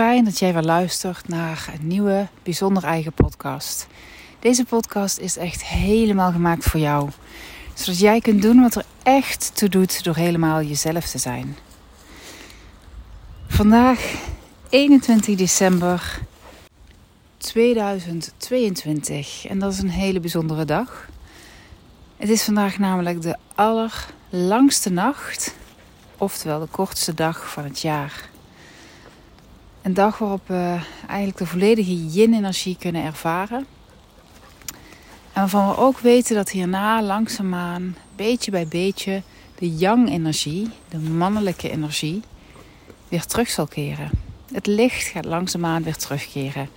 fijn dat jij weer luistert naar een nieuwe, bijzonder eigen podcast. Deze podcast is echt helemaal gemaakt voor jou. Zodat jij kunt doen wat er echt toe doet door helemaal jezelf te zijn. Vandaag 21 december 2022 en dat is een hele bijzondere dag. Het is vandaag namelijk de allerlangste nacht, oftewel de kortste dag van het jaar. Een dag waarop we eigenlijk de volledige yin-energie kunnen ervaren. En waarvan we ook weten dat hierna langzaamaan, beetje bij beetje, de yang-energie, de mannelijke energie, weer terug zal keren. Het licht gaat langzaamaan weer terugkeren.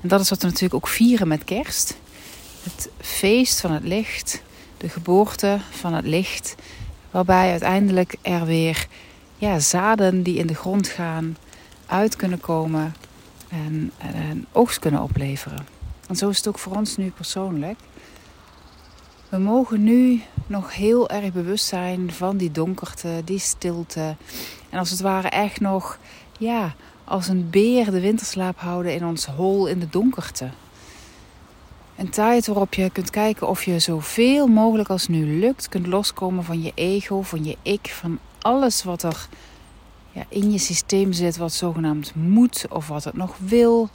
En dat is wat we natuurlijk ook vieren met kerst. Het feest van het licht, de geboorte van het licht, waarbij uiteindelijk er weer ja, zaden die in de grond gaan, uit kunnen komen en, oogst kunnen opleveren. En zo is het ook voor ons nu persoonlijk. We mogen nu nog heel erg bewust zijn van die donkerte, die stilte. En als het ware echt nog, ja, als een beer de winterslaap houden in ons hol in de donkerte. Een tijd waarop je kunt kijken of je zoveel mogelijk als nu lukt kunt loskomen van je ego, van je ik, van alles wat er in je systeem zit wat zogenaamd moet of wat het nog wil.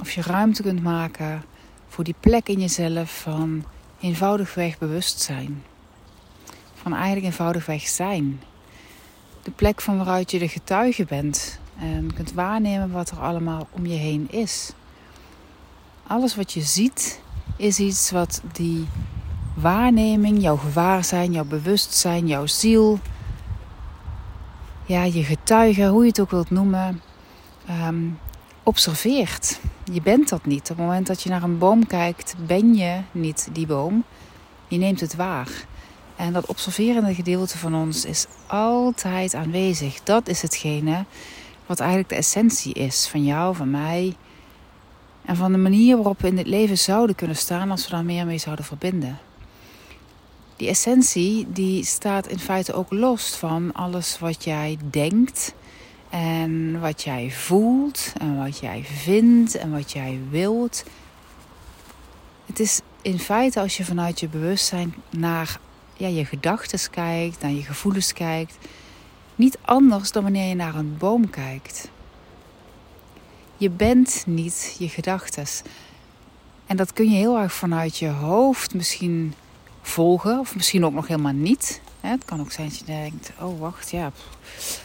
Of je ruimte kunt maken voor die plek in jezelf van eenvoudigweg bewustzijn. Van eigenlijk eenvoudigweg zijn. De plek van waaruit je de getuige bent en kunt waarnemen wat er allemaal om je heen is. Alles wat je ziet is iets wat die waarneming, jouw gewaarzijn, jouw bewustzijn, jouw ziel, ja, je getuige, hoe je het ook wilt noemen, um, observeert. Je bent dat niet. Op het moment dat je naar een boom kijkt, ben je niet die boom. Je neemt het waar. En dat observerende gedeelte van ons is altijd aanwezig. Dat is hetgene wat eigenlijk de essentie is van jou, van mij. En van de manier waarop we in het leven zouden kunnen staan als we daar meer mee zouden verbinden die essentie die staat in feite ook los van alles wat jij denkt en wat jij voelt en wat jij vindt en wat jij wilt. Het is in feite als je vanuit je bewustzijn naar ja, je gedachten kijkt, naar je gevoelens kijkt, niet anders dan wanneer je naar een boom kijkt. Je bent niet je gedachten. En dat kun je heel erg vanuit je hoofd misschien volgen. Of misschien ook nog helemaal niet. Het kan ook zijn dat je denkt, oh wacht, ja,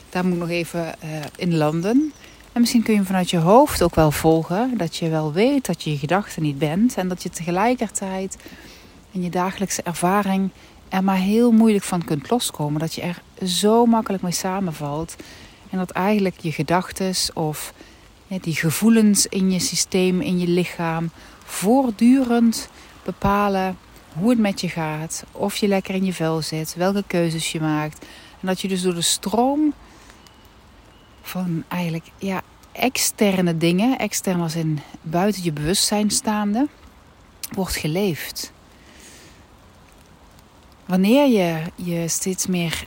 daar moet ik nog even uh, in landen. En misschien kun je vanuit je hoofd ook wel volgen. Dat je wel weet dat je je gedachten niet bent. En dat je tegelijkertijd in je dagelijkse ervaring er maar heel moeilijk van kunt loskomen. Dat je er zo makkelijk mee samenvalt. En dat eigenlijk je gedachten of die gevoelens in je systeem, in je lichaam, voortdurend bepalen hoe het met je gaat, of je lekker in je vel zit, welke keuzes je maakt. En dat je dus door de stroom van eigenlijk ja, externe dingen, extern als in buiten je bewustzijn staande, wordt geleefd. Wanneer je je steeds meer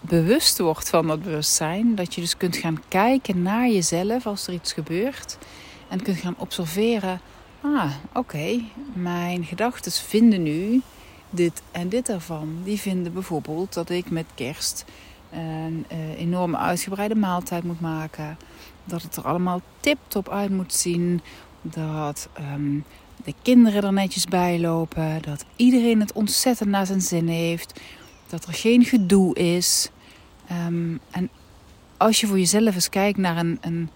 bewust wordt van dat bewustzijn, dat je dus kunt gaan kijken naar jezelf als er iets gebeurt en kunt gaan observeren ah, oké, mijn gedachten vinden nu dit en dit ervan. Die vinden bijvoorbeeld dat ik met kerst een uh, enorme uitgebreide maaltijd moet maken. Dat het er allemaal tip-top uit moet zien. Dat um, de kinderen er netjes bij lopen. Dat iedereen het ontzettend naar zijn zin heeft. Dat er geen gedoe is. Um, en als je voor jezelf eens kijkt naar een, een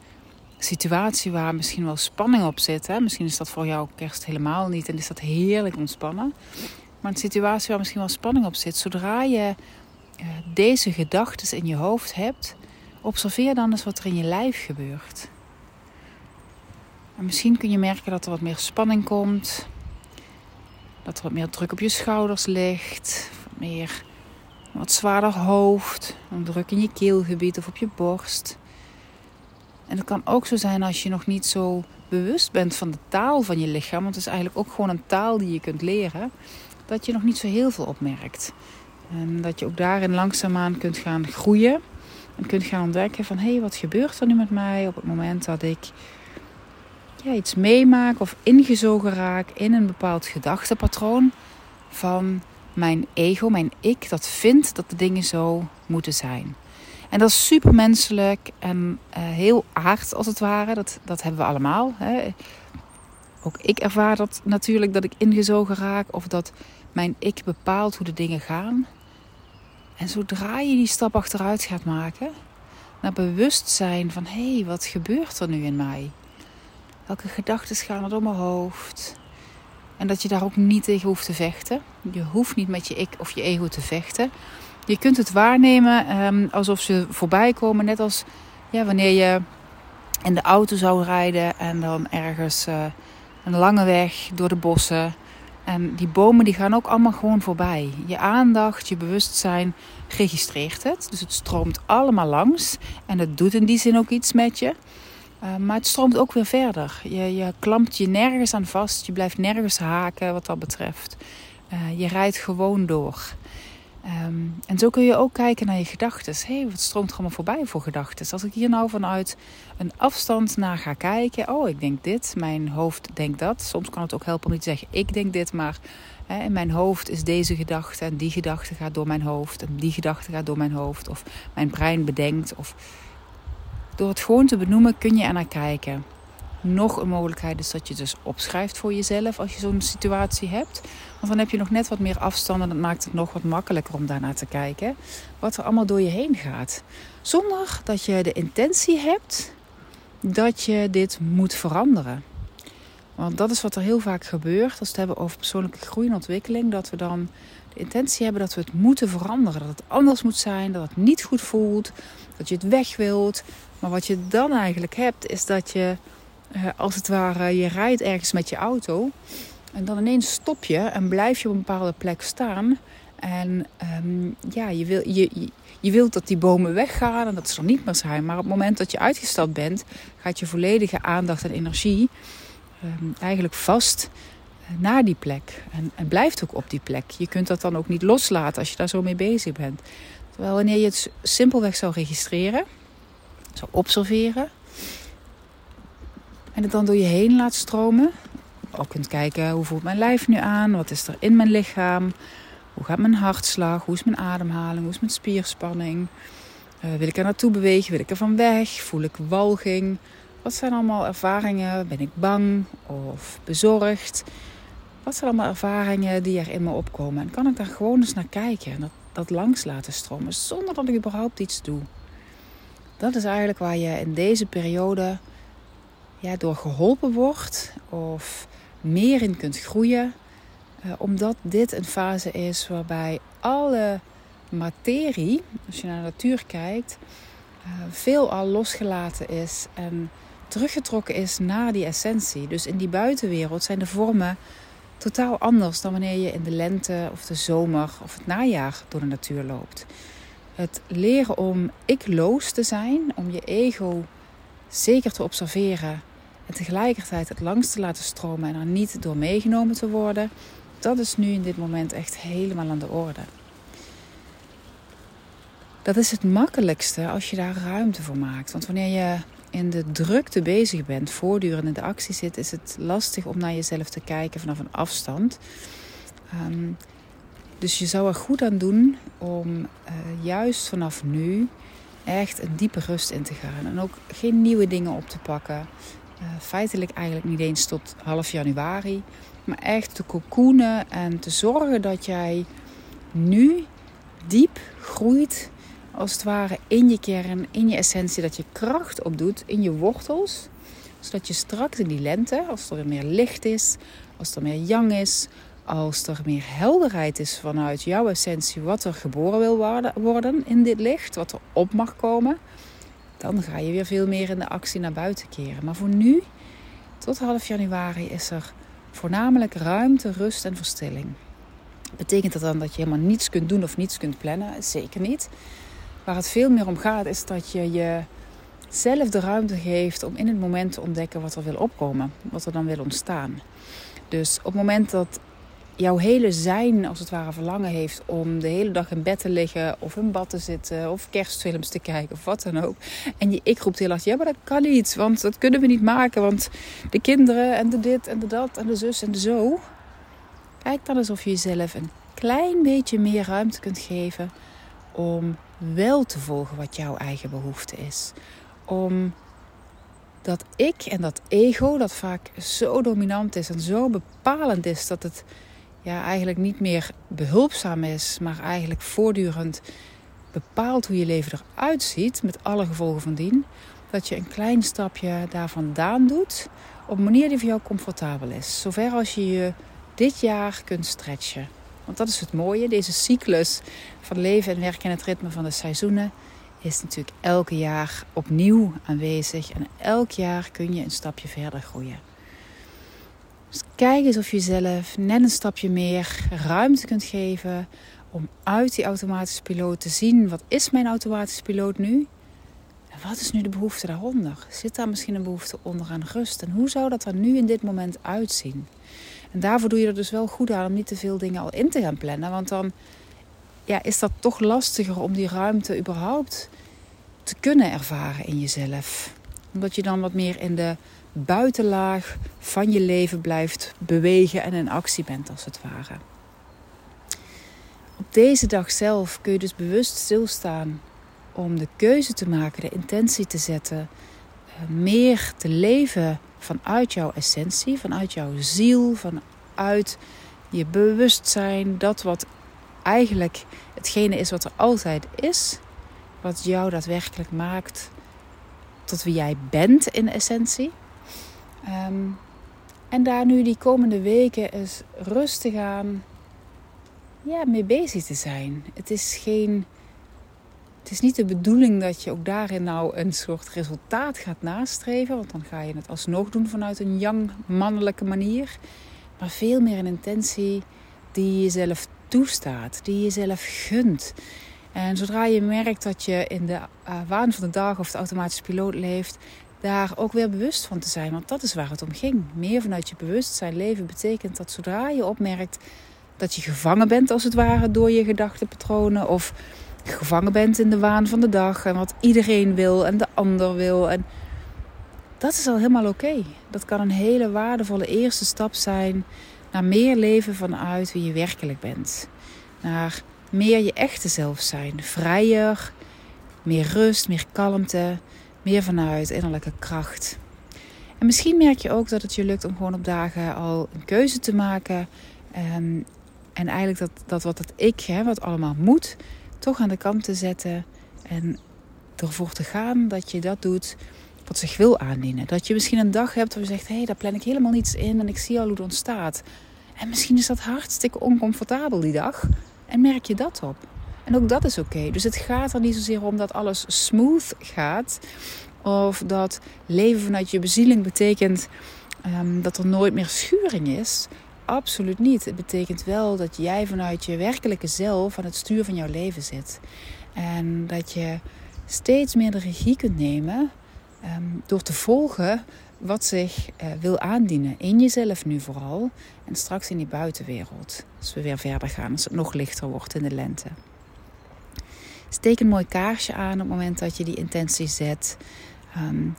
situatie waar misschien wel spanning op zit. Hè? Misschien is dat voor jou kerst helemaal niet en is dat heerlijk ontspannen. Maar een situatie waar misschien wel spanning op zit. Zodra je uh, deze gedachten in je hoofd hebt, observeer dan eens wat er in je lijf gebeurt. En misschien kun je merken dat er wat meer spanning komt. Dat er wat meer druk op je schouders ligt. Wat meer, wat zwaarder hoofd. Een druk in je keelgebied of op je borst. En het kan ook zo zijn als je nog niet zo bewust bent van de taal van je lichaam, want het is eigenlijk ook gewoon een taal die je kunt leren, dat je nog niet zo heel veel opmerkt. En dat je ook daarin langzaamaan kunt gaan groeien En kunt gaan ontdekken van hé, hey, wat gebeurt er nu met mij op het moment dat ik ja, iets meemaak of ingezogen raak in een bepaald gedachtepatroon van mijn ego, mijn ik, dat vindt dat de dingen zo moeten zijn. En dat is super menselijk en uh, heel aard als het ware. Dat, dat hebben we allemaal. Hè. Ook ik ervaar dat natuurlijk dat ik ingezogen raak of dat mijn ik bepaalt hoe de dingen gaan. En zodra je die stap achteruit gaat maken, naar bewustzijn van hé, hey, wat gebeurt er nu in mij? Welke gedachten gaan er door mijn hoofd? En dat je daar ook niet tegen hoeft te vechten. Je hoeft niet met je ik of je ego te vechten. Je kunt het waarnemen um, alsof ze voorbij komen. Net als ja, wanneer je in de auto zou rijden en dan ergens uh, een lange weg door de bossen. En die bomen die gaan ook allemaal gewoon voorbij. Je aandacht, je bewustzijn registreert het. Dus het stroomt allemaal langs. En het doet in die zin ook iets met je. Uh, maar het stroomt ook weer verder. Je, je klampt je nergens aan vast. Je blijft nergens haken wat dat betreft. Uh, je rijdt gewoon door. Um, en zo kun je ook kijken naar je gedachten. Hey, wat stroomt er allemaal voorbij voor gedachten? Als ik hier nou vanuit een afstand naar ga kijken. Oh, ik denk dit. Mijn hoofd denkt dat. Soms kan het ook helpen om niet te zeggen ik denk dit. Maar hè, in mijn hoofd is deze gedachte. En die gedachte gaat door mijn hoofd. En die gedachte gaat door mijn hoofd. Of mijn brein bedenkt. Of door het gewoon te benoemen kun je er naar kijken. Nog een mogelijkheid is dat je dus opschrijft voor jezelf als je zo'n situatie hebt. Want dan heb je nog net wat meer afstand en dat maakt het nog wat makkelijker om daarnaar te kijken. Wat er allemaal door je heen gaat. Zonder dat je de intentie hebt dat je dit moet veranderen. Want dat is wat er heel vaak gebeurt als we het hebben over persoonlijke groei en ontwikkeling. Dat we dan de intentie hebben dat we het moeten veranderen. Dat het anders moet zijn, dat het niet goed voelt, dat je het weg wilt. Maar wat je dan eigenlijk hebt, is dat je als het ware, je rijdt ergens met je auto. En dan ineens stop je en blijf je op een bepaalde plek staan. En um, ja, je, wil, je, je wilt dat die bomen weggaan en dat ze er niet meer zijn. Maar op het moment dat je uitgestapt bent, gaat je volledige aandacht en energie um, eigenlijk vast uh, naar die plek. En blijft ook op die plek. Je kunt dat dan ook niet loslaten als je daar zo mee bezig bent. Terwijl wanneer je het simpelweg zou registreren, zou observeren, en het dan door je heen laat stromen. Ook kunt kijken hoe voelt mijn lijf nu aan, wat is er in mijn lichaam, hoe gaat mijn hartslag, hoe is mijn ademhaling, hoe is mijn spierspanning. Uh, wil ik er naartoe bewegen, wil ik er van weg, voel ik walging. Wat zijn allemaal ervaringen? Ben ik bang of bezorgd? Wat zijn allemaal ervaringen die er in me opkomen? En kan ik daar gewoon eens naar kijken en dat, dat langs laten stromen zonder dat ik überhaupt iets doe? Dat is eigenlijk waar je in deze periode ja, door geholpen wordt of meer in kunt groeien. Uh, omdat dit een fase is waarbij alle materie, als je naar de natuur kijkt, uh, veel al losgelaten is en teruggetrokken is naar die essentie. Dus in die buitenwereld zijn de vormen totaal anders dan wanneer je in de lente of de zomer of het najaar door de natuur loopt. Het leren om ikloos te zijn, om je ego zeker te observeren en tegelijkertijd het langs te laten stromen en er niet door meegenomen te worden, dat is nu in dit moment echt helemaal aan de orde. Dat is het makkelijkste als je daar ruimte voor maakt. Want wanneer je in de drukte bezig bent, voortdurend in de actie zit, is het lastig om naar jezelf te kijken vanaf een afstand. Um, dus je zou er goed aan doen om uh, juist vanaf nu echt een diepe rust in te gaan. En ook geen nieuwe dingen op te pakken. Uh, feitelijk eigenlijk niet eens tot half januari. Maar echt te cocoonen en te zorgen dat jij nu diep groeit. Als het ware in je kern, in je essentie. Dat je kracht opdoet in je wortels. Zodat je straks in die lente, als er meer licht is, als er meer yang is, als er meer helderheid is vanuit jouw essentie, wat er geboren wil worden in dit licht, wat er op mag komen, dan ga je weer veel meer in de actie naar buiten keren. Maar voor nu, tot half januari, is er voornamelijk ruimte, rust en verstilling. Betekent dat dan dat je helemaal niets kunt doen of niets kunt plannen? Zeker niet. Waar het veel meer om gaat, is dat je jezelf de ruimte geeft om in het moment te ontdekken wat er wil opkomen, wat er dan wil ontstaan. Dus op het moment dat jouw hele zijn als het ware verlangen heeft om de hele dag in bed te liggen of in bad te zitten of kerstfilms te kijken of wat dan ook. En je ik roept heel hard, ja maar dat kan niet, want dat kunnen we niet maken, want de kinderen en de dit en de dat en de zus en de zo. Kijk dan alsof je jezelf een klein beetje meer ruimte kunt geven om wel te volgen wat jouw eigen behoefte is. Om dat ik en dat ego, dat vaak zo dominant is en zo bepalend is dat het ja, eigenlijk niet meer behulpzaam is, maar eigenlijk voortdurend bepaalt hoe je leven eruit ziet, met alle gevolgen van dien, dat je een klein stapje daar vandaan doet op een manier die voor jou comfortabel is. Zover als je je dit jaar kunt stretchen. Want dat is het mooie, deze cyclus van leven en werken in het ritme van de seizoenen is natuurlijk elke jaar opnieuw aanwezig. En elk jaar kun je een stapje verder groeien. Dus kijk eens of je jezelf net een stapje meer ruimte kunt geven om uit die automatische piloot te zien: wat is mijn automatische piloot nu? En wat is nu de behoefte daaronder? Zit daar misschien een behoefte onder aan rust? En hoe zou dat er nu in dit moment uitzien? En daarvoor doe je er dus wel goed aan om niet te veel dingen al in te gaan plannen. Want dan ja, is dat toch lastiger om die ruimte überhaupt te kunnen ervaren in jezelf. Omdat je dan wat meer in de buitenlaag van je leven blijft bewegen en in actie bent als het ware. Op deze dag zelf kun je dus bewust stilstaan om de keuze te maken, de intentie te zetten, eh, meer te leven vanuit jouw essentie, vanuit jouw ziel, vanuit je bewustzijn, dat wat eigenlijk hetgene is wat er altijd is, wat jou daadwerkelijk maakt tot wie jij bent in essentie. Ehm, en daar nu die komende weken eens rustig aan ja, mee bezig te zijn. Het is geen. Het is niet de bedoeling dat je ook daarin nou een soort resultaat gaat nastreven. Want dan ga je het alsnog doen vanuit een jong mannelijke manier. Maar veel meer een intentie die je jezelf toestaat, die je jezelf gunt. En zodra je merkt dat je in de uh, waan van de dag of de automatische piloot leeft, daar ook weer bewust van te zijn. Want dat is waar het om ging. Meer vanuit je bewustzijn leven betekent dat zodra je opmerkt dat je gevangen bent, als het ware, door je gedachtenpatronen. Of gevangen bent in de waan van de dag en wat iedereen wil en de ander wil. En dat is al helemaal oké. Dat kan een hele waardevolle eerste stap zijn naar meer leven vanuit wie je werkelijk bent. Naar meer je echte zelf zijn. Vrijer, meer rust, meer kalmte, meer vanuit innerlijke kracht. En misschien merk je ook dat het je lukt om gewoon op dagen al een keuze te maken. Um, en eigenlijk dat, dat wat het ik, hè, wat allemaal moet, toch aan de kant te zetten. En ervoor te gaan dat je dat doet wat zich wil aandienen. Dat je misschien een dag hebt waar je zegt: hé, hey, daar plan ik helemaal niets in en ik zie al hoe het ontstaat. En misschien is dat hartstikke oncomfortabel die dag. En merk je dat op. En ook dat is oké. Dus het gaat er niet zozeer om dat alles smooth gaat. Of dat leven vanuit je bezieling betekent um, dat er nooit meer schuring is. Absoluut niet. Het betekent wel dat jij vanuit je werkelijke zelf aan het stuur van jouw leven zit. En dat je steeds meer de regie kunt nemen um, door te volgen wat zich uh, wil aandienen. In jezelf nu vooral. En straks in die buitenwereld. Als we weer verder gaan, als het nog lichter wordt in de lente. Steek een mooi kaarsje aan op het moment dat je die intentie zet. Um,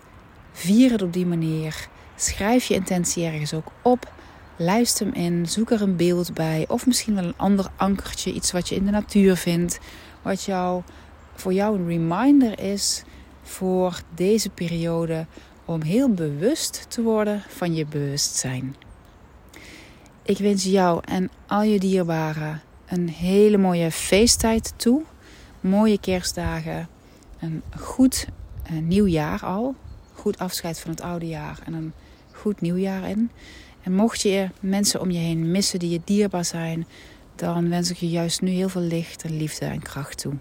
vier het op die manier. Schrijf je intentie ergens ook op. Lijst hem in. Zoek er een beeld bij. Of misschien wel een ander ankertje. Iets wat je in de natuur vindt. Wat jou, voor jou een reminder is voor deze periode om heel bewust te worden van je bewustzijn. Ik wens jou en al je dierbaren een hele mooie feesttijd toe. Mooie kerstdagen. Een goed uh, nieuw jaar al. Goed afscheid van het oude jaar en een goed nieuwjaar in. En mocht je mensen om je heen missen die je dierbaar zijn, dan wens ik je juist nu heel veel licht en liefde en kracht toe.